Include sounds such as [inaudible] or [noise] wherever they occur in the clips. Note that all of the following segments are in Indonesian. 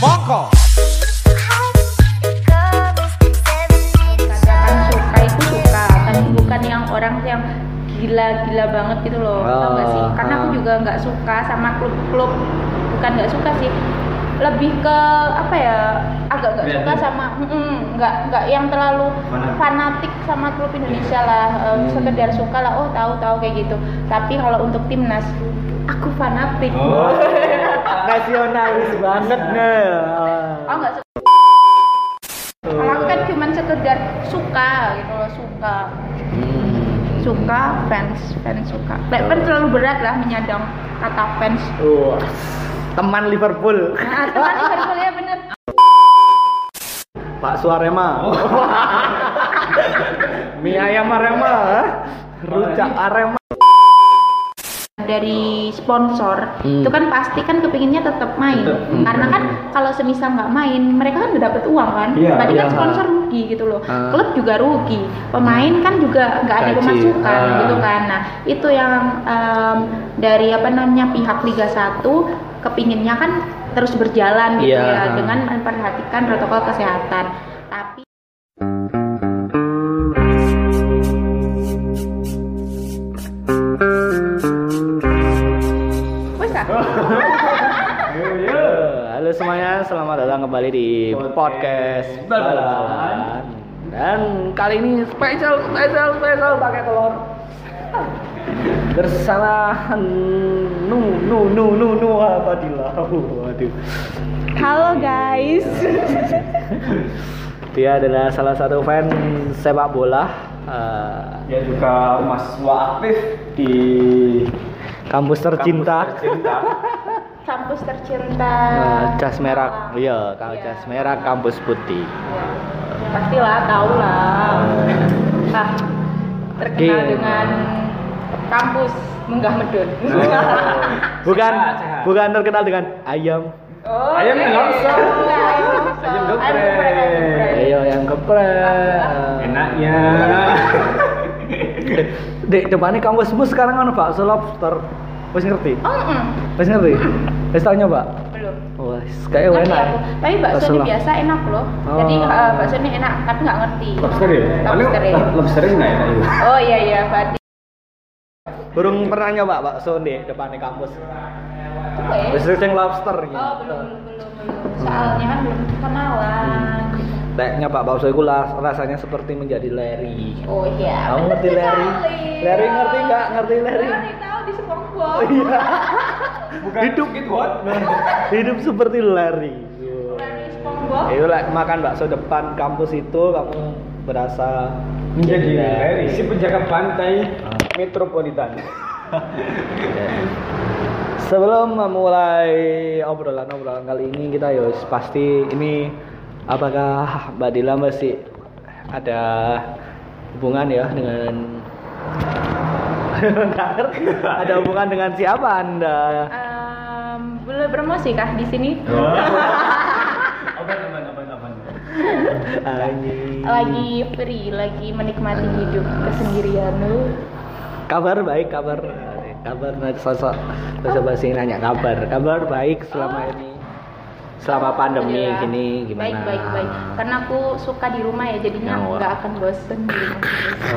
Mongko. katakan suka itu suka tapi bukan yang orang yang gila-gila banget gitu loh tau gak sih Oh, karena aku ah. juga nggak suka sama klub-klub bukan nggak suka sih lebih ke apa ya agak nggak suka sama mm, nggak nggak yang terlalu Fanatik. fanatik sama klub Indonesia lah eh, Hmm. sekedar suka lah oh tahu tahu kayak gitu tapi kalau untuk timnas aku fanatik Oh. [laughs] Nasionalis banget nih. oh nggak suka kalau aku kan cuman sekedar suka gitu loh suka Hmm. suka fans fans suka fans terlalu berat lah menyadang kata fans Wah, teman Liverpool. nah [laughs] teman Liverpool ya bener Pak Suarema. [laughs] Mie ayam Arema. Rujak Arema. Dari sponsor Hmm. itu kan pasti kan kepinginnya tetap main Tetep. Hmm. karena kan kalau semisal nggak main mereka kan udah dapet uang kan Iya, berarti kan iya. sponsor rugi gitu loh Ah. klub juga rugi pemain kan juga nggak ada pemasukan Ah. gitu kan nah itu yang em, dari apa namanya pihak Liga 1 kepinginnya kan terus berjalan gitu Iya. ya dengan memperhatikan protokol kesehatan tapi selamat datang kembali di Podcast podcast Balapan. Dan kali ini spesial, spesial, spesial pakai telur. [laughs] Bersama Nu Nu Nu Nu Nu apa di Waduh. Halo guys. [laughs] Dia adalah salah satu fan sepak bola eh, Dia juga mahasiswa aktif di kampus tercinta. Kampus tercinta. [laughs] Kampus tercinta. Eh, jas merah, iya, kalau Iya. jas merah kampus putih. Iya. Pastilah tahu lah. Ah, terkenal Oke. dengan kampus Menggah Medun. bukan Sehat, sehat. bukan terkenal dengan ayam. Oh, Ayam iya, langsung. iya, ayam langsung. Ayam Ayam geprek. geprek, ayam geprek. Ayo yang geprek. Enaknya. Dek, depannya kampusmu sekarang ono bakso lobster. Wis ngerti? Oh, mm, Wis ngerti? Wis tau nyoba? belum. Wah, kayak enak. aku. Tapi bakso ini biasa enak loh. Oh. Jadi eh, bakso ini enak, tapi nggak ngerti. Lobster ya? Lobster ya. Paling lobster nggak enak itu. Oh iya iya, berarti. Burung pernah nyoba bakso di depannya kampus. Apa ya? Wis sing lobster gitu. Oh belum belum belum belum. Soalnya kan belum kenalan. Lek nyoba bakso itu rasanya seperti menjadi leri. Oh iya. Kamu ngerti Larry? sekali. Larry ngerti nggak? Ngerti Larry? Larry tahu di SpongeBob. Iya. [laughs] Bukan Hidup. gitu, what? [laughs] Hidup seperti Larry. Larry. Itu lah makan bakso depan kampus itu kamu berasa Menjadi Larry, si penjaga pantai metropolitan. [laughs] Sebelum memulai obrolan-obrolan kali ini kita yos pasti ini apakah Mbak Dila masih ada hubungan ya dengan Nggak ngerti. ada hubungan dengan siapa Anda? Em, boleh promosi kah di sini? [laughs] Apa teman apa teman? Anjing. Lagi free, lagi menikmati hidup kesendirian lu. Kabar baik, kabar kabar sosok sosok bahasa ini nanya kabar. Kabar baik selama Oh. ini. Selama pandemi Alhamdulillah. gini gimana? Baik baik baik. Karena aku suka di rumah ya, jadinya Ya, nggak akan bosen di rumah.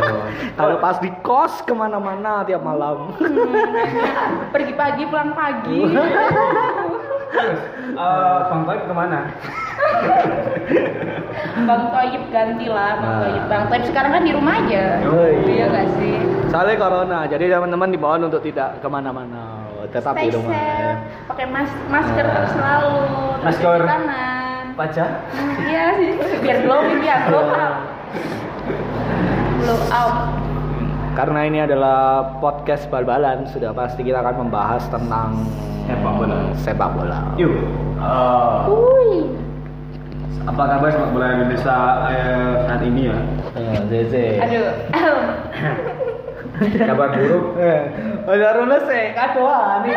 Oh. Kalau pas di kos ke mana-mana tiap malam. Pergi pagi pulang pagi. Terus, eh, Bang Toib ke mana? Bang Toyib ganti lah, Bang Nah. Toyib. Bang Toyib sekarang kan di rumah aja. Oh, iya. Iya nggak sih? Soalnya corona, jadi teman-teman dibawa untuk tidak ke mana-mana, tetap di rumah. pakai mas masker Nah. selalu, terus Masker. cuci tangan. Pajak? Hmm, Iya sih, biar glowing ya, glow out. Glow out. Karena ini adalah podcast bal-balan, sudah pasti kita akan membahas tentang Sepak bola. Sepak bola. Yuk. Eh, Wih. apa kabar sepak bola Indonesia eh, saat ini ya? Eh, Zeze. Aduh. [laughs] [laughs] Kabar buruk. Udah rules sih, kadoan nih.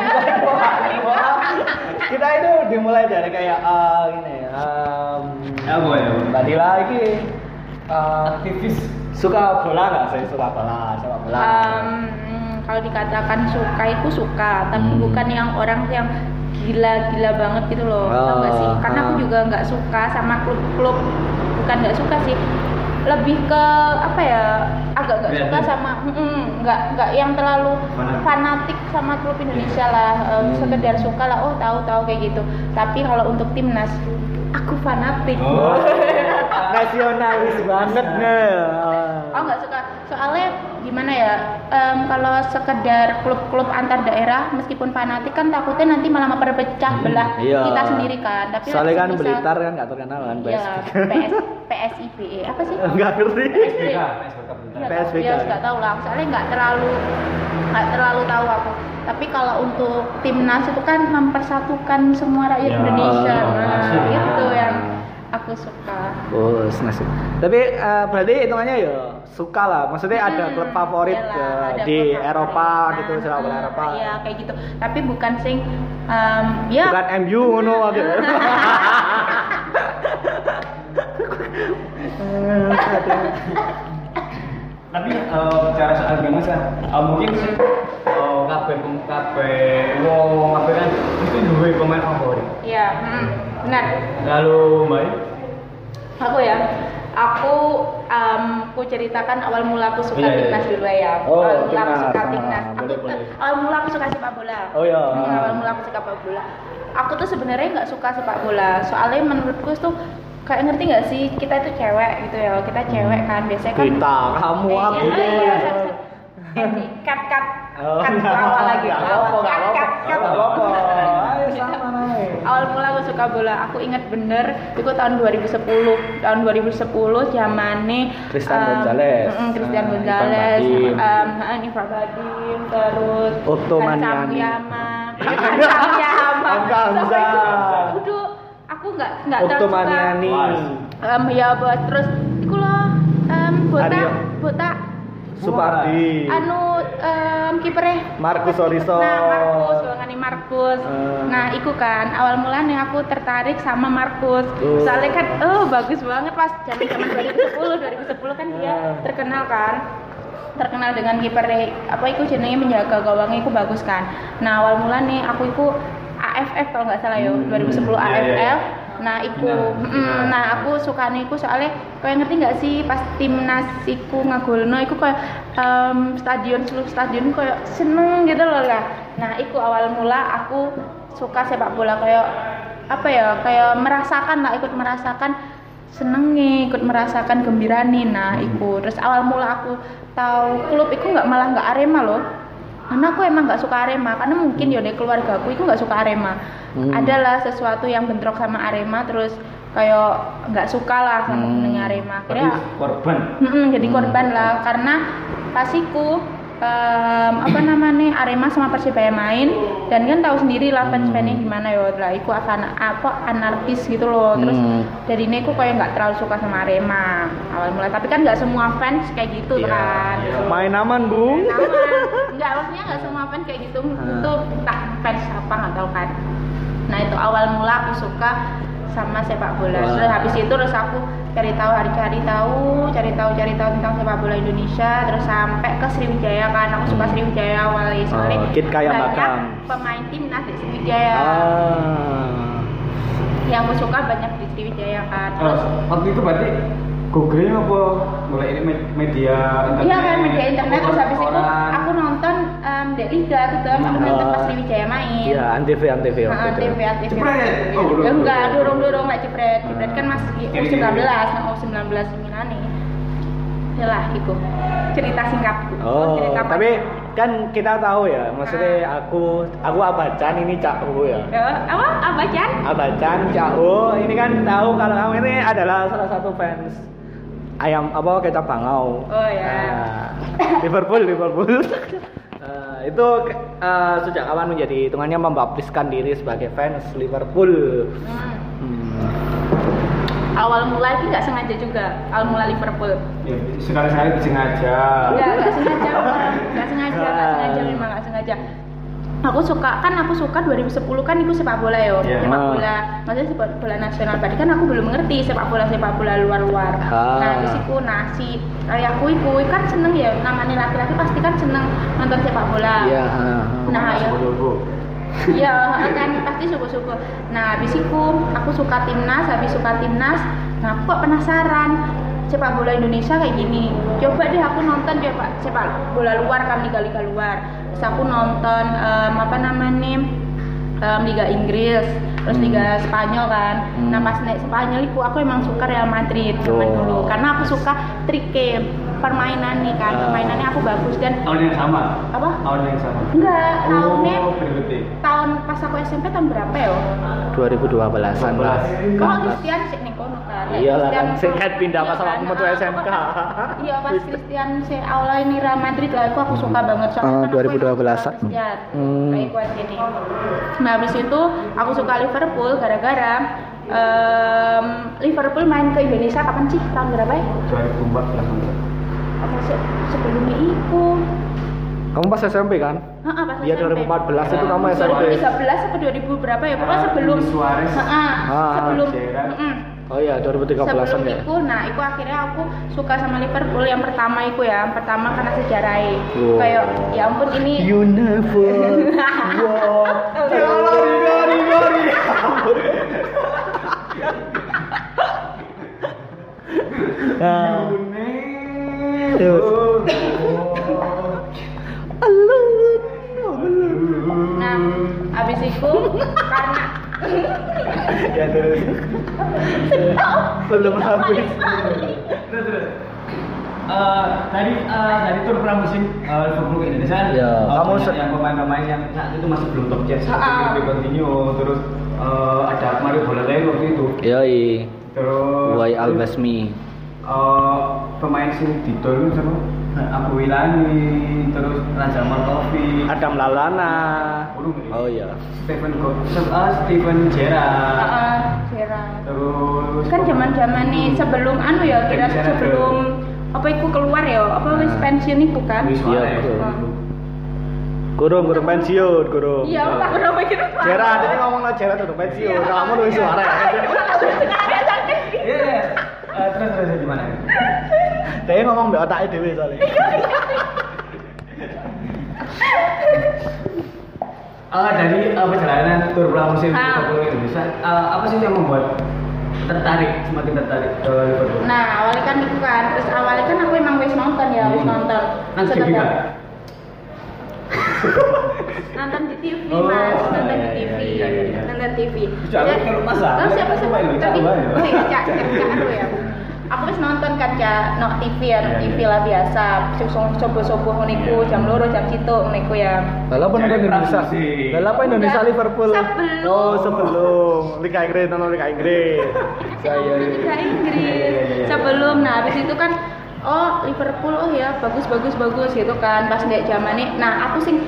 Kita itu dimulai dari kayak eh, gini, um, Ya boleh. ya, Dila lagi Aktivis. suka bola nggak sih? Suka bola, sepak bola. Em, kalau dikatakan suka itu suka, tapi Hmm. bukan yang orang yang gila-gila banget gitu loh tau nggak sih Oh, karena aku ah. juga nggak suka sama klub-klub bukan nggak suka sih lebih ke apa ya agak nggak suka sama mm, nggak nggak yang terlalu Fanatik. fanatik sama klub Indonesia lah em, Hmm. sekedar suka lah oh tahu-tahu kayak gitu tapi kalau untuk timnas aku fanatik Oh. [laughs] nasionalis banget nih Oh nggak suka soalnya gimana ya em, kalau sekedar klub-klub antar daerah meskipun fanatik kan takutnya nanti malah memperpecah belah iya. kita sendiri kan tapi soalnya kan semisal- Blitar kan nggak terkenal kan Iya, PSBK PS, PSIBE E. apa sih? [laughs] nggak ngerti SBK, SBK Nggak tahu, PSBK. ya nggak tahu lah. Soalnya nggak terlalu nggak terlalu tahu aku. Tapi kalau untuk timnas itu kan mempersatukan semua rakyat Ya, Indonesia. Nah, itu yang aku suka. Oh, nasib. Tapi eh, berarti hitungannya ya suka lah. Maksudnya ada Hmm, klub favorit iyalah, eh, ada di klub favorit. Eropa Nah, gitu, sepak bola hmm, Eropa. Iya, kayak gitu. Tapi bukan sing em, ya Bukan MU ngono gitu. [laughs] tapi eh, bicara soal game sih eh, mungkin sih eh, kabeh kabeh wong kabeh kan itu duwe pemain favorit Iya, hmm, benar. lalu mbak Aku ya, aku em, aku ceritakan awal mula aku suka Iya, iya, timnas iya. dulu ya. Oh, awal mula aku suka Ah, timnas. Aku, boleh, boleh. awal mula aku suka sepak bola. Oh, iya. Hmm, awal mula aku suka sepak bola. Aku tuh sebenarnya nggak suka sepak bola. Soalnya menurutku tuh kayak ngerti nggak sih kita itu cewek gitu ya. Kita cewek kan biasanya kan. Kita, kamu, Eh, aku. iya, iya, iya. Di- cut cut Oh, nggak awal lagi. nggak apa-apa, nggak apa-apa. Ayo [laughs] sama naik. awal mula aku suka bola aku ingat bener itu tahun 2010 tahun 2010 zamane Christian em, Gonzalez. mm, Christian Ah, Gonzalez Ivan Badim. em, ah, Ivan Badim terus Otto Maniani. Muyama Hansa [laughs] Muyama Hamza, Sampai Hamza. itu udah aku nggak nggak Otto terlalu suka Maniani. Em, ya buat terus iku loh em, botak botak Supardi. anu em, kipernya Marcus Horizon. Nah, Markus, golongane Markus. Eh. Nah, iku kan awal mulanya aku tertarik sama Markus. Oh. Soalnya kan oh bagus banget pas zaman-zaman 2010, 2010 kan dia Ah. terkenal kan. Terkenal dengan kiper apa iku jenenge menjaga gawangnya iku bagus kan. Nah, awal mulanya aku iku AFF kalau nggak salah yo, Hmm. 2010 Iya, iya, iya. AFF. Nah, iku. Final, mm, nah. Aku sukanya iku soalnya kayak ngerti nggak sih pas timnas iku ngagolno iku kayak em, stadion seluruh stadion kayak seneng gitu loh lah. Nah, iku awal mula aku suka sepak bola kayak apa ya kayak merasakan lah ikut merasakan senengnya ikut merasakan gembirane. Nah iku. Terus awal mula aku tahu klub iku nggak malah nggak Arema loh karena aku emang nggak suka Arema karena mungkin ya dari keluarga aku itu nggak suka Arema Hmm. adalah sesuatu yang bentrok sama Arema terus kayak nggak suka lah sama Hmm. Arema akhirnya korban Mm-mm, jadi Hmm. korban lah karena pasiku em, apa namanya Arema sama Persibaya main dan kan tahu sendiri lah fans fansnya gimana ya lah iku apa apa anarkis gitu loh. Terus Hmm. dari ini aku kayak nggak terlalu suka sama Arema awal mulai. Tapi kan nggak semua fans kayak gitu Iya, kan. iya. Main aman, Bung. Nama, nggak maksudnya nggak semua fans kayak gitu. Ah. itu entah fans apa nggak tahu kan. Nah itu awal mula aku suka sama sepak bola. Terus habis itu terus aku cari tahu hari-hari tahu cari tahu cari tahu tentang sepak bola Indonesia terus sampai ke Sriwijaya kan. Aku suka Hmm. Sriwijaya awalnya. Soalnya Oh, Kit kayak banyak Bakam. pemain timnas di Sriwijaya. Ah. yang aku suka banyak di Sriwijaya kan. Terus Eh, waktu itu berarti googling apa? Mulai ini med- media internet. Iya kan media internet. Terus habis itu aku nonton em di Liga gitu aku nonton pas Ah. Sriwijaya main Iya, Antv, Antv waktu Nah, itu. TV, TV. Jepret? Oh, Ya, enggak, dorong-dorong lah jepret. Jepret kan masih Kiri, U19, kiri. nah U19 Milani. Yalah, itu cerita singkat. Oh, cerita apa? tapi kan kita tahu ya, maksudnya aku aku abacan ini Cak U ya. Ya, apa? Chan? Abacan Cak U ini kan tahu kalau kamu ini adalah salah satu fans ayam apa kecap bangau. Oh, ya. Nah, Liverpool, Liverpool. [laughs] Itu eh, sejak kapan menjadi hitungannya membaptiskan diri sebagai fans Liverpool. Hmm. Hmm. Awal mula itu nggak sengaja juga. Awal mula Liverpool. Ya, sekali-sekali disengaja Enggak, enggak sengaja, [laughs] Bang. Enggak sengaja, enggak sengaja memang enggak sengaja. Aku suka kan aku suka 2010 kan itu sepak bola ya, Iya. sepak Ah. bola. Maksudnya sepak bola nasional. Berarti kan aku belum mengerti sepak bola sepak bola luar-luar. Ah. Nah, di situ nasi ayahku iku kan seneng ya namanya laki-laki pasti kan seneng nonton sepak bola. Iya, ah, ah. Nah, ya. Iya, kan pasti subuh-subuh. Nah, habis itu aku suka timnas, habis suka timnas. Nah, aku kok penasaran sepak bola Indonesia kayak gini. Coba deh aku nonton coba sepak bola luar kan liga-liga luar. Terus aku nonton em, apa namanya em, Liga Inggris, terus Liga Spanyol kan. Hmm. Nah, pas naik Spanyol itu aku emang suka Real Madrid zaman Oh. dulu karena aku suka trike permainan nih kan. Ah. Permainannya aku bagus dan Tahun yang sama. apa? Tahun yang sama. Enggak, tahunnya Oh, berikutnya. tahun pas aku SMP tahun berapa ya? 2012-an lah. Kok Christian sih ning kono kan? Iya kan kan pindah pas Iya sama kan, aku metu ah, SMK. Iya pas Christian sih awalnya ini Real Madrid lah, aku aku suka banget soalnya Ah, kan aku 2012 emang suka -an. Christian. Hmm. Kayak gue sini. Nah habis itu aku suka Liverpool gara-gara em, Liverpool main ke Indonesia kapan sih? Tahun berapa ya? 2014. Apa sih sebelumnya itu? Kamu pas SMP kan? Heeh, pas Iya SMP. 2014 itu kamu SMP. 2013 atau 2000 berapa ya? Pokoknya Ah, sebelum Suarez. Heeh, Ah, sebelum heeh. Oh iya 2013-an sebelum ya. itu nah itu akhirnya aku suka sama Liverpool yang pertama itu ya yang pertama karena sejarahnya Wow. kayak ya ampun ini You never walk. Ya Gori. Nah, terus. nah habis itu karena Ya terus. Belum habis. Terus terus. Eh, tadi eh, dari tur pramusim eh, Liverpool ke Indonesia Ya, eh, kamu yang pemain-pemain yang saat itu masih belum top Ah, seperti Filipe Coutinho terus eh, ada Mario Balotelli waktu itu Yoi. terus Why Albasmi. eh, pemain sing didol itu siapa? Abu Wilani terus Raja Martovi Adam Lalana. Oh iya. Stephen Go ah, Stephen Gerrard Gerrard. terus kan zaman zaman nih sebelum anu ya kira sebelum apa itu keluar ya apa wis Nah. pensiun itu kan Iya. Gurung, gurung pensiun, gurung. iya aku tak kenapa gitu Gerard, ini ngomong lah Gerard udah pensiun. Kamu Luis Suarez. Iya, iya. Eh, terus terus gimana? Dia ngomong mbak otaknya dewe soalnya. Eh, dari eh, perjalanan tur pramusim Ah. Liverpool ke Indonesia, eh, apa sih yang membuat tertarik, semakin tertarik ke Liverpool? Nah, awalnya kan itu kan, terus awalnya kan aku emang wis nonton ya, wis Hmm. nonton. Nang kan? nonton di TV Oh, mas, nonton iya, di TV, iya, iya. nonton TV. Jangan Oh, siapa sih? main lu, Tapi, cak, oh iya, cak, cak, ya. Aku wis nonton kan cak, no TV ya, no Iya, TV iya. lah biasa. Sobo-sobo ngoniku, jam loro, jam situ ngoniku ya. Lalu apa Indonesia? Lalu apa Indonesia Liverpool? sebelum. Oh sebelum Liga Inggris nonton Liga Inggris. Ya ya Liga. Inggris. Iya, iya, iya. Sebelum, nah habis itu kan oh Liverpool oh ya bagus bagus bagus gitu kan pas dek zamannya. Nah aku sing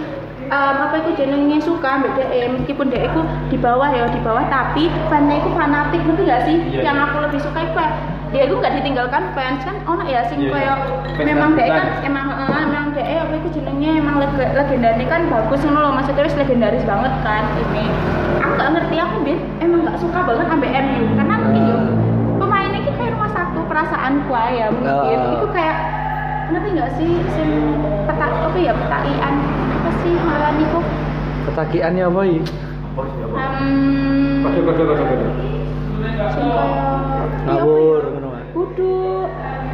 em, apa itu jenengnya suka mbak DE meskipun DE ku di bawah ya di bawah tapi fannya itu fanatik ngerti gak sih Iya, yang iya. aku lebih suka itu dia itu gak ditinggalkan fans kan ono ya sing Iya, iya. Fans memang DE kan emang eh, emang DE apa itu jenengnya emang leg- legendanya kan bagus ngono loh maksudnya wis legendaris banget kan ini aku gak ngerti aku bin emang gak suka banget sampai MU karena mungkin yo pemainnya itu kayak rumah satu perasaanku aja mungkin Ah. itu kayak ngerti gak sih sing petak apa ya petaian apa sih malah niku Ketakiannya apa ini? Apa sih, apa? um, Kode kode kode kode. Sing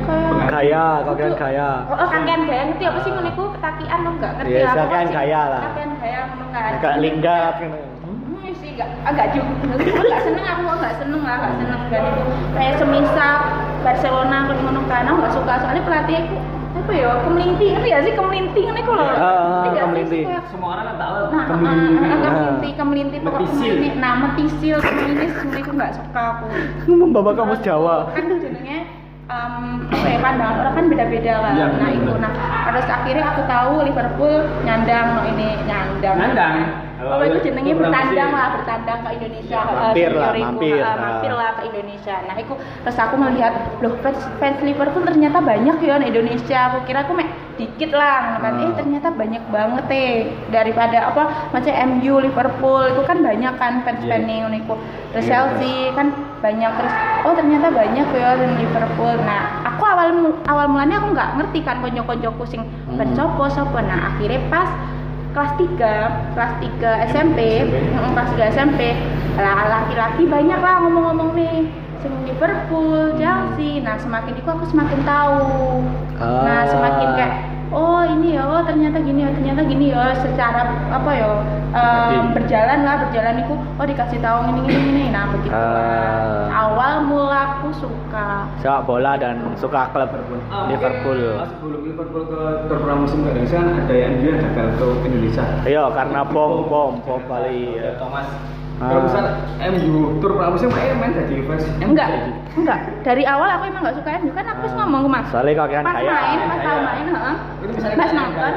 kayak kan. Gaya, kakean gaya. Oh, oh kakean gaya ngerti apa sih ngono iku ketakian lo enggak ngerti Iya, aku kakean sih. gaya lah. Kakean gaya ngono kan. Agak linggat ngono. Hmm, sih enggak agak juga. Aku enggak seneng aku enggak seneng lah, enggak seneng kan itu. Kayak semisal Barcelona kok ngono kan aku enggak suka soalnya pelatih aku apa ya kemelinting ngerti ya sih kemelinting ini kok loh. Ah, ah, nggak sih? Kayak- Semua orang kan tahu Nah, ah, ah, ah, Ah. pokoknya Metisil. kemelinting. Nah, metisil, kemelinting sebenarnya aku enggak suka aku Ngomong bapak kamu Jawa. kan jenenge em, apa ya pandangan orang kan beda-beda kan Iya, nah itu nah terus akhirnya aku tahu Liverpool nyandang no ini nyandang Nyandang. Oh, itu jenenge Itu bertandang berapa lah, bertandang ke Indonesia. Ya, eh, mampir lah, senioriku, mampir, eh, ah. mampir lah ke Indonesia. Nah, itu terus aku melihat, loh fans, fans Liverpool ternyata banyak ya di Indonesia. Aku kira aku mek dikit lah, kan. Eh ternyata banyak banget eh daripada apa macam MU, Liverpool itu kan banyak kan Iya. yeah. itu. Terus Iya, Chelsea kan banyak terus oh ternyata banyak ya di Liverpool. Nah, aku awal awal mulanya aku nggak ngerti kan konco-koncoku sing Hmm. pencopo sopo. Nah, akhirnya pas kelas 3 kelas 3 SMP, SMP. Mm, kelas 3 SMP lah laki-laki banyak lah ngomong-ngomong nih sing Liverpool, Chelsea. Nah, semakin itu aku semakin tahu. Nah, Ah. semakin kayak oh ini ya, oh ternyata gini ya, ternyata gini ya secara apa ya berjalan lah, berjalan itu oh dikasih tahu ini ini ini. Nah, begitu. Ah. Awal mula aku suka. sepak bola dan suka klub Ah, Liverpool. ah, sebelum Liverpool ke tur pramusim ke Indonesia ada yang dia gagal ke Indonesia. Iya, karena bom bom bom Bali. Ya, Thomas. Ah. Kalau misal MU tur pramusim eh main jadi fans MU Enggak, jadi. enggak. Dari awal aku emang enggak suka MU kan aku wis ngomong ke Mas. Soalnya kau kan Pas kaya. main, pas kaya. tahu main, heeh. Pas nonton.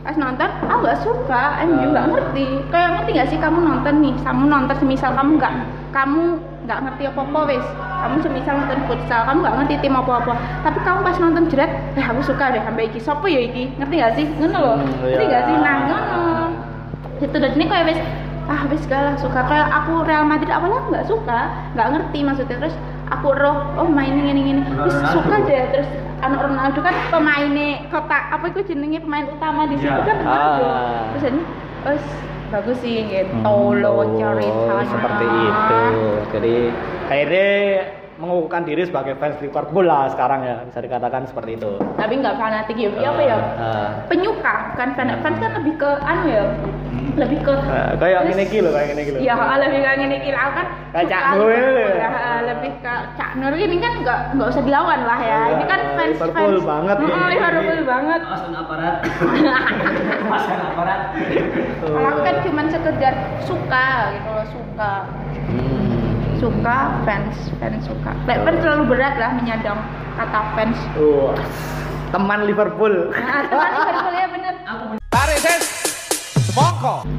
Pas nonton, aku nggak suka MU, nggak Ah. ngerti. Kayak ngerti nggak sih kamu nonton nih, kamu nonton semisal kamu nggak, kamu nggak ngerti apa-apa wes. Kamu semisal nonton futsal, kamu nggak ngerti tim apa-apa. Tapi kamu pas nonton jerat, eh aku suka deh sampai iki. Sopo ya iki? Ngerti nggak sih? Ngono loh. Hmm, Ngerti iya. nggak sih? Nah, ngono. Itu dan ini kayak wes ah wes galah suka kayak aku Real Madrid awalnya nggak suka nggak ngerti maksudnya terus aku roh oh main ini ini ini suka deh terus anu Ronaldo kan pemainnya kota apa itu jenenge pemain utama di situ Ya. kan Ronaldo Ah. terus ini wes bagus sih gitu Hmm, lo oh, ceritanya seperti itu. Jadi akhirnya mengukuhkan diri sebagai fans Liverpool lah sekarang ya bisa dikatakan seperti itu. tapi nggak fanatik ya Iya apa ya Ah, penyuka bukan fan fans kan lebih ke anu ya lebih ke ah, kayak ini loh, kayak ini gitu. Ya, lebih kayak gini kira kan Kayak Cak Nur ya, lebih ke Cak Nur ini kan nggak nggak usah dilawan lah ya. Ini kan fans Liverpool fans banget ini. Liverpool banget. Awasan aparat. [laughs] Awasan aparat. Kalau aku kan cuman sekedar suka gitu loh, suka. Hmm. Suka fans, fans suka. Like, fans terlalu berat lah menyandang kata fans. Wah, teman Liverpool. Nah, [laughs] teman Liverpool ya bener.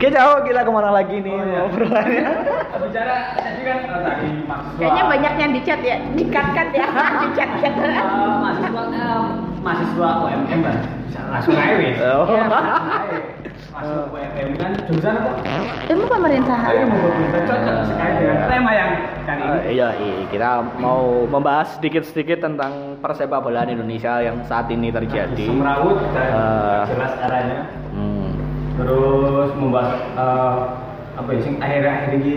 Kita oh, kita ke mana lagi nih Oh, iya. obrolannya? [laughs] Bicara tadi kan eh, tadi mahasiswa. Kayaknya banyak yang dicat ya, dikat-kat ya, [laughs] dicat-cat. Eh, mahasiswa eh, mahasiswa UMM kan bisa langsung aja. Oh. Iya. Masuk UMM kan jurusan apa? Ilmu pemerintahan. Mau kita cocok sekali dengan tema yang kali ini. Eh, iya, iya, kita mau membahas sedikit-sedikit tentang persepak bolaan Indonesia yang saat ini terjadi. Semrawut dan Eh. jelas arahnya. Hmm. Terus membahas eh, apa ya akhir-akhir ini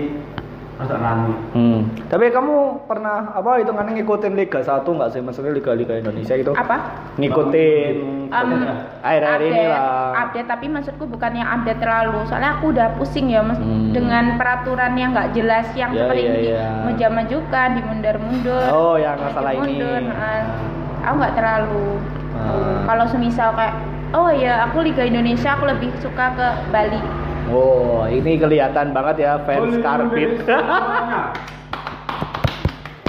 rasa rame. Hmm. Tapi kamu pernah apa hitungannya ngikutin Liga 1 nggak sih? Maksudnya Liga-Liga Indonesia itu? Apa? Ngikutin Um, akhir-akhir ini update, lah. update tapi maksudku bukan yang update terlalu soalnya aku udah pusing ya mas Hmm. dengan peraturan yang nggak jelas yang Ya, seperti ya, ini ya. menjama-majukan dimundur-mundur Oh, yang masalah ini. nah, aku nggak terlalu Ah. kalau semisal kayak oh ya aku Liga Indonesia aku lebih suka ke Bali Oh, ini kelihatan banget ya fans Karbit. [laughs]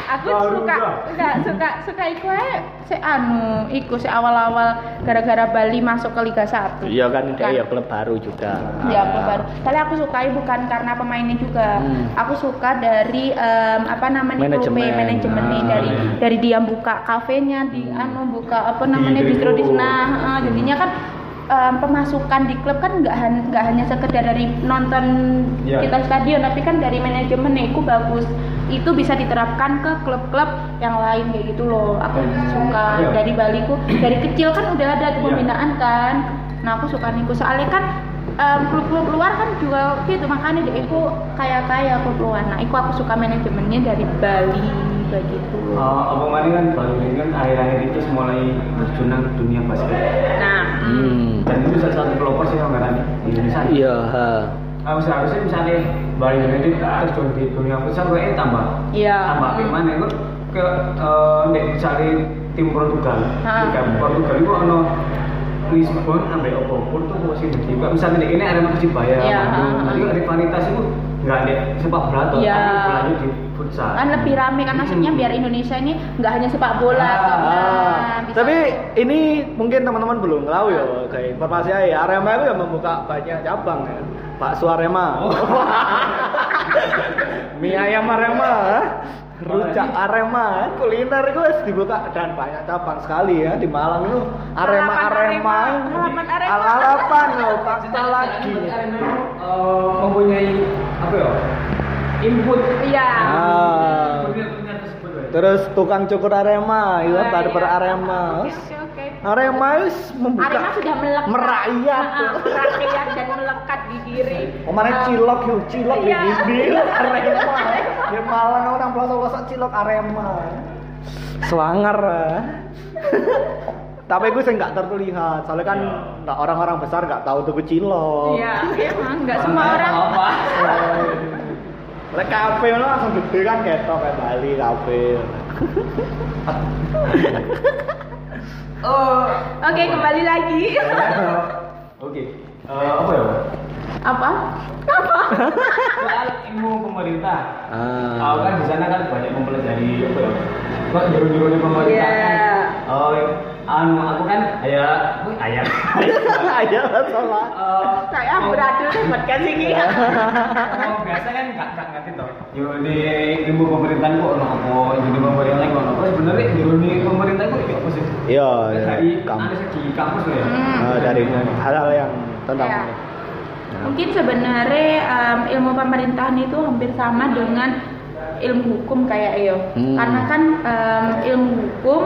aku Baru suka enggak suka suka iku ae se anu iku se awal-awal gara-gara Bali masuk ke Liga 1 Iya kan, Kan. ya klub baru juga. Ya, aku baru. Kali aku sukai bukan karena pemainnya juga. Hmm. Aku suka dari em, apa namanya Manajemen. manajemennya Ah. dari dari dia buka kafenya di anu buka apa namanya Di bistro di sana. Heeh, jadinya kan em, pemasukan di klub kan nggak han- nggak hanya sekedar dari nonton Iya. kita stadion tapi kan dari manajemennya itu bagus. Itu bisa diterapkan ke klub-klub yang lain kayak gitu loh. Aku suka Iya. dari Baliku. Dari kecil kan udah ada tuh Iya. pembinaan kan. Nah aku suka niku. Soalnya kan em, klub-klub luar kan juga gitu makanya deh aku kayak kaya klub luar. Nah itu aku suka manajemennya dari Bali begitu Eh, apa mana kan baru ini kan akhir-akhir itu mulai terjun dunia basket. nah Hmm. Dan itu salah satu pelopor sih di Indonesia. Iya, ha. Ah, seharusnya misalnya Bali United terjun di dunia futsal kayaknya tambah Iya. tambah gimana itu ke eh, nek misalnya tim Portugal Ha. Liga Portugal itu ono Lisbon sampai opo Porto kok sih jadi Kok misalnya nek ini ada Persibaya Iya, Bandung ha, ha. jadi rivalitas itu nggak ada sepak bola Iya. tapi bolanya di futsal kan lebih rame kan maksudnya Hmm. biar Indonesia ini nggak hanya sepak bola Ah, kan. Ah, Nah, bisa- tapi ini mungkin teman-teman belum tahu ya kayak informasi aja Arema itu yang membuka banyak cabang ya. Pak Suarema. Oh. [laughs] Mie ayam Arema, rujak Arema, kuliner itu harus dibuka dan banyak cabang sekali ya di Malang itu Arema Arema, Arema, halaman Arema. Al halapan loh, fakta lagi. Arema eh, mempunyai apa ya input iya Ah. ya. Terus tukang cukur Arema, itu Ah, barber iya. Arema. Oke, oke, oke. Arema itu membuka Arema sudah melekat merakyat. Ah, ah, merakyat dan melekat sendiri. Kemarin Um, cilok yuk, cilok iya. di Gimbil, [laughs] Arema. Dia malah orang pelosok-pelosok cilok Arema. Swanger. ah. [laughs] Tapi gue sih nggak terlihat, soalnya kan nggak orang-orang besar nggak tahu tuh cilok. Iya, emang nggak semua orang. apa [laughs] Lek kafe lo langsung gede kan ketok kayak Bali kafe. [laughs] oh Oke, kembali lagi. [laughs] oke Eh, apa ya Apa? Apa? soal ilmu pemerintah Ah. Aku kan di sana kan banyak mempelajari apa ya? Kok juru-juru di pemerintah Iya. kan? Oh, anu aku kan ayah, wih ayah. Aja lah [laughs] salah. Eh, Saya mau- beradul di podcast ini. Oh, biasa kan nggak nggak ngerti toh. Yo di ilmu pemerintahan kok ono apa, ilmu pemerintahan kok ono apa. Sebenarnya ilmu pemerintah itu apa sih? Iya, Dari kamu. anu segi kampus loh ya. Hmm. Ah, dari hal-hal yang tentang Iya. Mungkin sebenarnya ilmu pemerintahan itu hampir sama dengan ilmu hukum kayak yo. Hmm. Karena kan ilmu hukum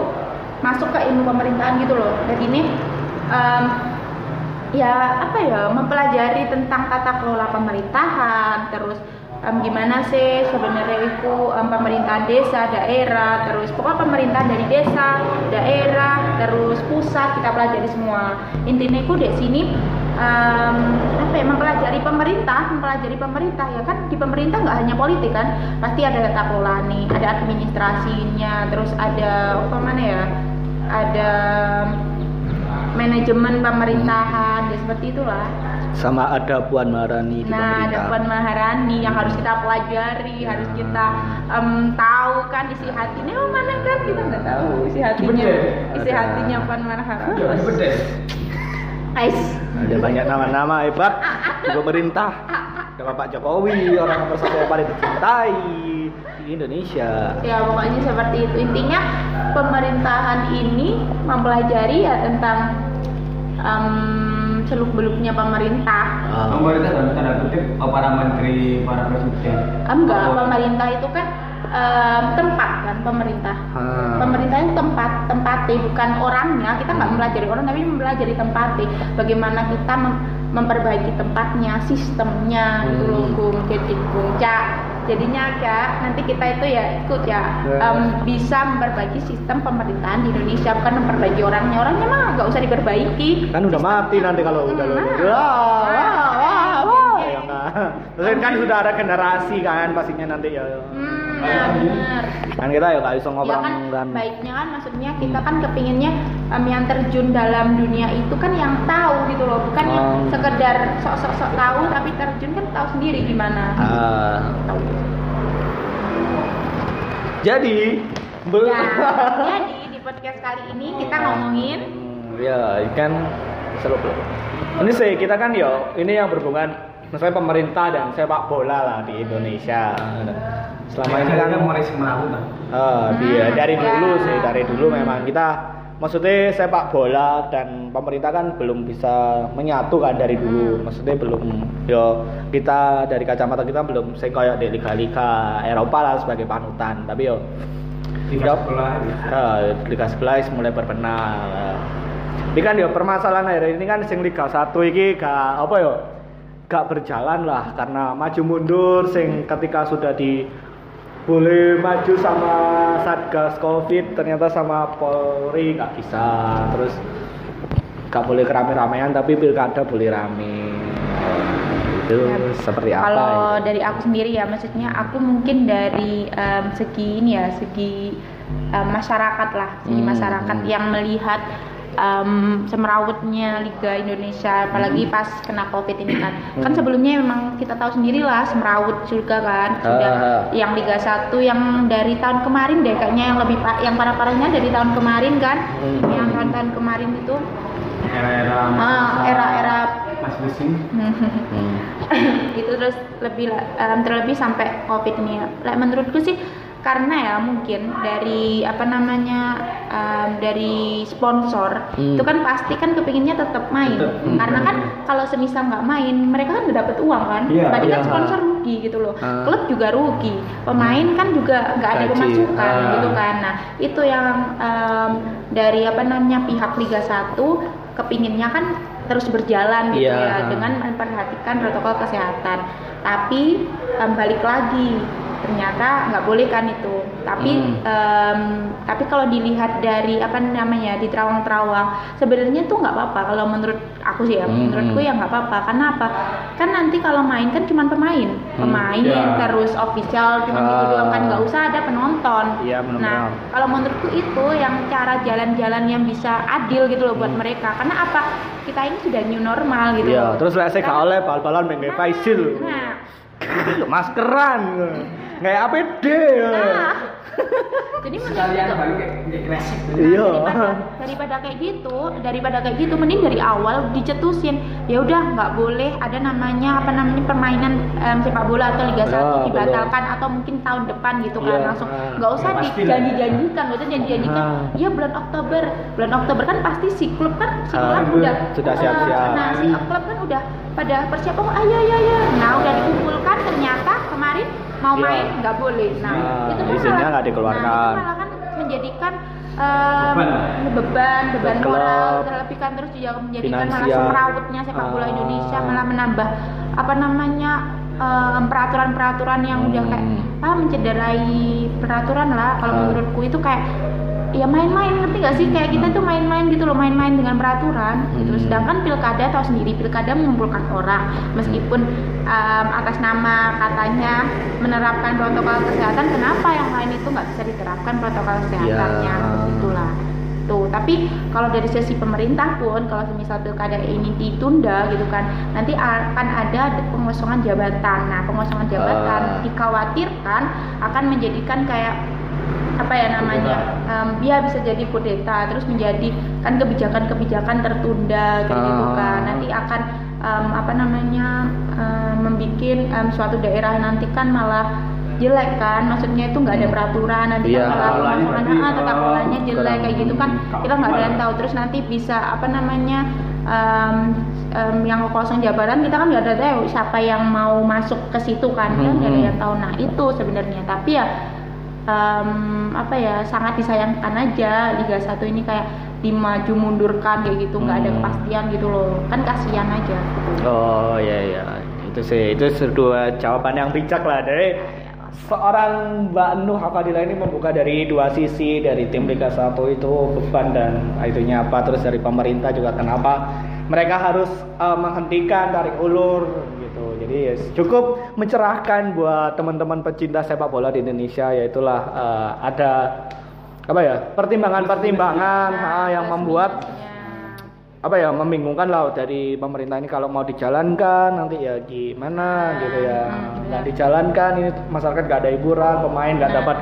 masuk ke ilmu pemerintahan gitu loh. Jadi ini em, ya apa ya mempelajari tentang tata kelola pemerintahan, terus em, gimana sih sebenarnya itu em, pemerintahan desa, daerah, terus pokoknya pemerintahan dari desa, daerah, terus pusat kita pelajari semua. Intinya itu di sini em, apa ya mempelajari pemerintah, mempelajari pemerintah ya kan di pemerintah nggak hanya politik kan, pasti ada tata kelola nih, ada administrasinya, terus ada apa mana ya, ada manajemen pemerintahan ya seperti itulah. sama ada Puan Maharani di Nah, ada pemerintah. Puan Maharani yang harus kita pelajari, harus kita em, tahu kan isi hatinya oh mana kan kita nggak tahu isi hatinya, isi Ada. hatinya Puan Maharani. Ais. Ada banyak nama-nama hebat di pemerintah. Ada Pak Jokowi, orang nomor satu yang paling dicintai di Indonesia. Ya pokoknya seperti itu intinya pemerintahan ini mempelajari ya tentang seluk beluknya pemerintah. Ah. Pemerintah dalam tanda kutip oh, para menteri, para presiden. Enggak, Oh, pemerintah itu kan em, tempat kan pemerintah. Ah. Pemerintah itu tempat, tempatnya bukan orangnya. Kita nggak mempelajari orang, tapi mempelajari tempatnya. Bagaimana kita mem- memperbaiki tempatnya, sistemnya, gitu loh, Hmm. Jadi, Cak. Jadinya Cak, nanti kita itu ya ikut ya Ya. em, bisa memperbaiki sistem pemerintahan di Indonesia, bukan memperbaiki orangnya. Orangnya mah nggak usah diperbaiki. Kan udah Sistem- mati nanti kalau udah Hmm, lulus. nah. Wah, wah, wah, wah. Ya kan. Kan sudah ada generasi kan pastinya nanti ya. Hmm, ya benar. Kan kita ya nggak bisa ya ngobrol kan kan. baiknya kan maksudnya kita kan kepinginnya em, yang terjun dalam dunia itu kan yang tahu gitu loh bukan yang Oh. sekedar sok-sok tahu tapi terjun kan tahu sendiri gimana Ah. Tahu. Jadi, bel- ya jadi di podcast kali ini kita ngomongin Hmm, ya kan seru bro. Ini sih kita kan yo ini yang berhubungan misalnya pemerintah dan sepak bola lah di Indonesia. Selama ini kan mulai kan. eh, dia dari ya. dulu sih dari dulu memang kita maksudnya sepak bola dan pemerintah kan belum bisa menyatu kan dari dulu. Hmm. Maksudnya belum yo kita dari kacamata kita belum saya kayak di liga-liga Eropa lah sebagai panutan. Tapi yo Tiga Yup. sekolah. Ah, Liga 11 mulai berbenah. Ini kan ya permasalahan akhir ini kan sing Liga 1 iki gak apa ya? Gak berjalan lah karena maju mundur sing ketika sudah di boleh maju sama Satgas Covid ternyata sama Polri gak bisa. Terus gak boleh kerame-ramean tapi pilkada boleh rame. Itu Ya, seperti apa? kalau ya? dari aku sendiri ya maksudnya aku mungkin dari em, segi ini ya segi em, masyarakat lah segi Hmm, masyarakat hmm. yang melihat em, semerawutnya Liga Indonesia apalagi Hmm. pas kena covid ini kan kan sebelumnya memang kita tahu sendiri lah semerawut juga kan sudah Ah. yang Liga 1 yang dari tahun kemarin deh kayaknya yang lebih pak yang parah parahnya dari tahun kemarin kan Hmm. yang tahun-tahun kemarin itu Era-era Ah, era-era- Mas. Hmm. [laughs] itu terus lebih em, terlebih sampai covid ini ya. Lah, menurutku sih karena ya mungkin dari apa namanya em, dari sponsor Hmm. itu kan pasti kan kepinginnya tetap main Tetep, hmm. karena kan kalau semisal nggak main mereka kan udah dapat uang kan Iya, berarti kan iya. sponsor rugi gitu loh Ah. klub juga rugi pemain kan juga nggak ada pemasukan ah. gitu kan nah itu yang em, dari apa namanya pihak Liga 1 kepinginnya kan terus berjalan gitu Iya. ya dengan memperhatikan protokol kesehatan. Tapi em, balik lagi ternyata nggak boleh kan itu. Tapi Hmm. em, tapi kalau dilihat dari apa namanya di terawang-terawang sebenarnya tuh nggak apa-apa kalau menurut aku sih ya Hmm. menurutku ya nggak apa-apa karena apa kan nanti kalau main kan cuma pemain pemain Ya. terus official cuma gitu Ah. doang kan nggak usah ada penonton Iya, benar-benar. nah kalau menurutku itu yang cara jalan-jalan yang bisa adil gitu loh buat mereka karena apa kita ini sudah new normal gitu Hmm. Iya, loh. terus saya gak oleh bal-balan main Faisil. nah Maskeran. [laughs] Kayak APD. nah [laughs] jadi sekalian balik kayak klasik Iya. daripada, daripada kayak gitu, daripada kayak gitu, mending dari awal dicetusin. Ya udah, nggak boleh ada namanya apa namanya permainan em, sepak bola atau Liga 1 Ya, dibatalkan atau mungkin tahun depan gitu kan Iya. langsung. Ah. Nggak usah Ya, dijanji-janjikan, nggak usah janji-janjikan. Ah. Iya bulan Oktober, bulan Oktober kan pasti si klub kan si Ah, klub udah sudah ah, siap-siap. Nah, si klub kan udah pada persiapan, oh ayo ayo ayo. Nah, udah dikumpulkan ternyata mau Iya. main nggak boleh. Nah, Nah, itu kan izinnya malah- nggak dikeluarkan. Nah, itu malah kan menjadikan em, Beban. beban, beban Klub. moral terlebih kan terus juga menjadikan malah Finansial. semrawutnya sepak bola Ah. Indonesia malah menambah apa namanya em, peraturan-peraturan yang udah kayak Hmm. ah mencederai peraturan lah kalau Ah. menurutku itu kayak ya main-main ngerti gak sih kayak kita tuh main-main gitu loh main-main dengan peraturan gitu Hmm. sedangkan pilkada tahu sendiri pilkada mengumpulkan orang meskipun em, atas nama katanya menerapkan protokol kesehatan kenapa yang lain itu nggak bisa diterapkan protokol kesehatannya Ya. itulah tuh tapi kalau dari sisi pemerintah pun kalau misal pilkada ini ditunda gitu kan nanti akan ada pengosongan jabatan nah pengosongan jabatan Ah. dikhawatirkan akan menjadikan kayak apa ya namanya em, ya bisa jadi kudeta terus menjadi kan kebijakan-kebijakan tertunda kayak gitu Ah. kan. Nanti akan em, apa namanya membuat suatu daerah nanti kan malah jelek kan. Maksudnya itu nggak ada peraturan nanti malah Polanya pemasangan berarti, ah, tata polanya jelek kayak gitu kan. kita nggak ada yang tahu. Terus nanti bisa apa namanya em, em, yang kosong jabatan kita kan nggak ada tahu siapa yang mau masuk ke situ kan. Kan nggak ada Mhm. yang tahu. Nah itu sebenarnya. Tapi ya em, apa ya sangat disayangkan aja. Liga 1 ini kayak dimaju mundurkan kayak gitu. Nggak ada Hmm. kepastian gitu loh. Kan kasihan aja. Oh iya iya. Itu sih itu dua jawaban yang bijak lah. Dari seorang Mbak Nuh Afadila ini membuka dari dua sisi dari tim Liga 1 itu beban dan itunya apa terus dari pemerintah juga kenapa mereka harus eh, menghentikan tarik ulur gitu jadi ya. Cukup mencerahkan buat teman-teman pecinta sepak bola di Indonesia yaitulah eh, ada apa ya pertimbangan-pertimbangan ah, yang membuat apa ya membingungkan lah dari pemerintah ini kalau mau dijalankan nanti ya gimana gitu ya. Nggak dijalankan ini masyarakat nggak ada hiburan pemain nggak dapat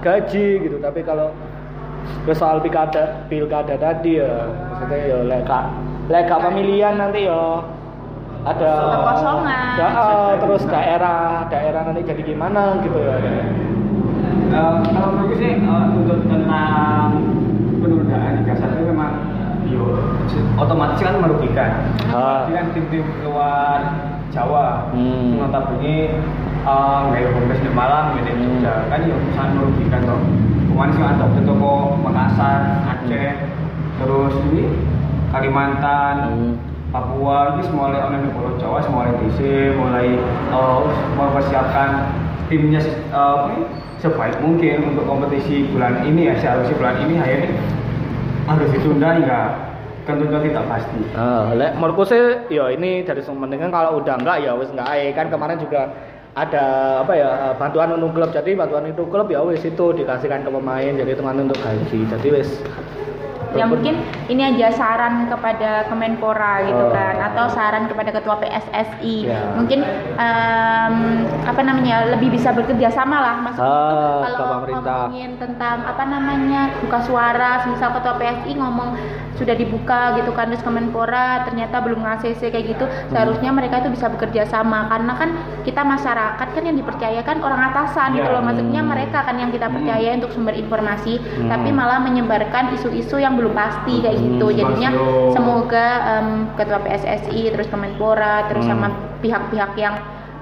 gaji gitu. Tapi kalau ke soal pilkada pilkada tadi ya maksudnya ya leka leka pemilihan nanti ya ada Kekosongan. Ya, ah, terus daerah daerah nanti jadi gimana gitu ya Eh, kalau menurutku sih eh, untuk tentang penundaan Liga 1 memang yo otomatis kan merugikan. Ah. Apalagi kan tim-tim luar Jawa, Hmm. hmm. notabene eh, nggak home base di Malang, gitu Hmm. Jogja, kan yo sangat merugikan toh. Kemarin sih ada toko Makassar, Aceh, terus ini Kalimantan, Hmm. Papua ini mulai di Pulau Jawa, mulai DC, mulai eh, mempersiapkan timnya ini, sebaik mungkin untuk kompetisi bulan ini ya seharusnya bulan ini akhirnya harus ditunda hingga kan tentu tidak pasti. Ah, lek menurutku sih ya ini dari mendingan kalau udah enggak ya wis enggak ae. kan kemarin juga ada apa ya eh, bantuan untuk klub jadi bantuan itu klub ya wis itu dikasihkan ke pemain jadi teman untuk gaji jadi wis ya mungkin ini aja saran kepada Kemenpora gitu Oh. kan atau saran kepada ketua PSSI Ya. mungkin em, apa namanya lebih bisa bekerja sama lah maksudnya Ah, itu kalau ngomongin tentang apa namanya buka suara misal ketua PSI ngomong sudah dibuka gitu kan terus Kemenpora ternyata belum nge-ACC kayak gitu Hmm. seharusnya mereka itu bisa bekerja sama karena kan kita masyarakat kan yang dipercayakan orang atasan gitu Ya. loh maksudnya Hmm. mereka kan yang kita percaya untuk sumber informasi Hmm. tapi malah menyebarkan isu-isu yang belum pasti kayak Hmm, gitu jadinya betul. semoga em, ketua PSSI terus Kemenpora terus Hmm. sama pihak-pihak yang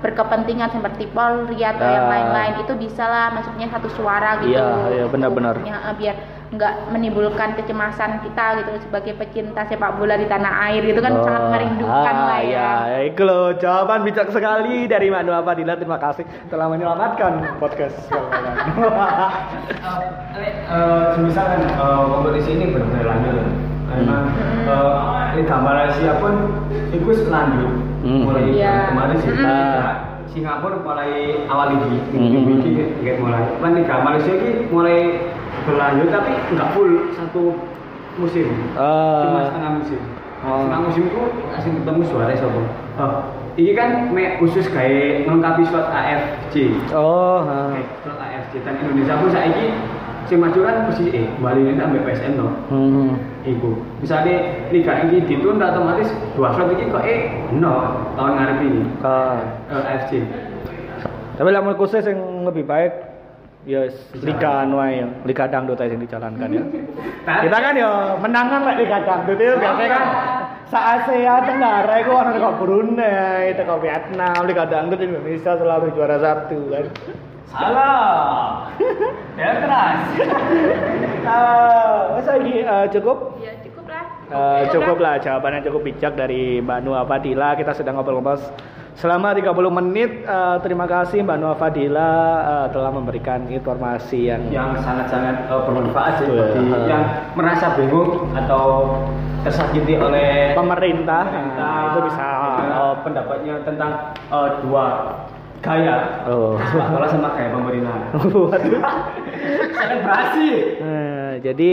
berkepentingan seperti Polri atau yang Ah. lain-lain itu bisa lah maksudnya satu suara gitu. Iya, iya, benar-benar. Ya, eh, biar nggak menimbulkan kecemasan kita gitu sebagai pecinta sepak bola di tanah air gitu kan Oh, sangat merindukan ah, lah ya. ya. Itu loh jawaban bijak sekali dari Mbak Nur Fadila. Terima kasih telah menyelamatkan podcast. [laughs] Eh, semisal kan eh, kompetisi ini benar-benar lanjut ya. Karena eh, Liga Malaysia pun itu lanjut Hmm. mulai Iya. kemarin sih. Hmm. Liga Singapura mulai awal lagi, Hmm. ini tiket mulai. Kan Liga Malaysia ini mulai berlanjut tapi nggak full satu musim. Cuma Ah. setengah musim. Oh. Setengah musim itu asing ketemu suara siapa? Oh, ini kan me khusus kayak melengkapi slot AFC. Oh, ah. Oke, slot AFC dan Indonesia pun saiki sing maju kan mesti eh Bali ini sampai PSM no. Hmm. Iku. Misalnya liga ini ditunda otomatis dua slot ini kok eh no tahun ngarep ini Ah. eh, AFC. Tapi lamun khusus yang lebih baik ya liga anu ya, liga dangdut aja yang dijalankan ya. Kita kan ya menangan lah liga dangdut itu biasanya kan se Asia Tenggara itu orang kok Brunei, itu kok Vietnam, liga dangdut Indonesia selalu juara satu kan. Salah. [laughs] ya keras. [laughs] Masa ini eh, cukup Ya cukup lah. Eh, cukup lah jawabannya cukup bijak dari Mbak Nua Fadila. Kita sedang ngobrol-ngobrol selama 30 menit. Eh, terima kasih Mbak Nua Fadila eh, telah memberikan informasi yang yang sangat-sangat bermanfaat sih bagi yang merasa bingung atau tersakiti oleh pemerintah. pemerintah Nah, itu bisa eh, pendapatnya tentang eh, dua gaya Oh. sepak bola sama gaya pemerintah Waduh. selebrasi Eh, jadi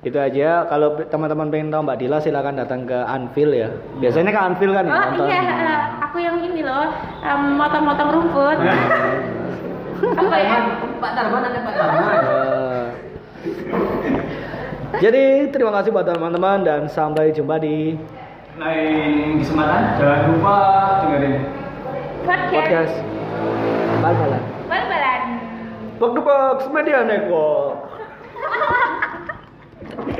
itu aja. Kalau teman-teman pengen tahu Mbak Dila silakan datang ke Anfield ya. Biasanya ke Anfield kan ya Oh nonton. iya, eh, aku yang ini loh, em, motong-motong rumput. [laughs] Apa ya? Pak Tarban ada Pak Tarban Eh, jadi terima kasih buat teman-teman dan sampai jumpa di lain kesempatan jangan lupa dengerin podcast, podcast. bal-balan. Bal-balan. Bug Box Media Network. [laughs]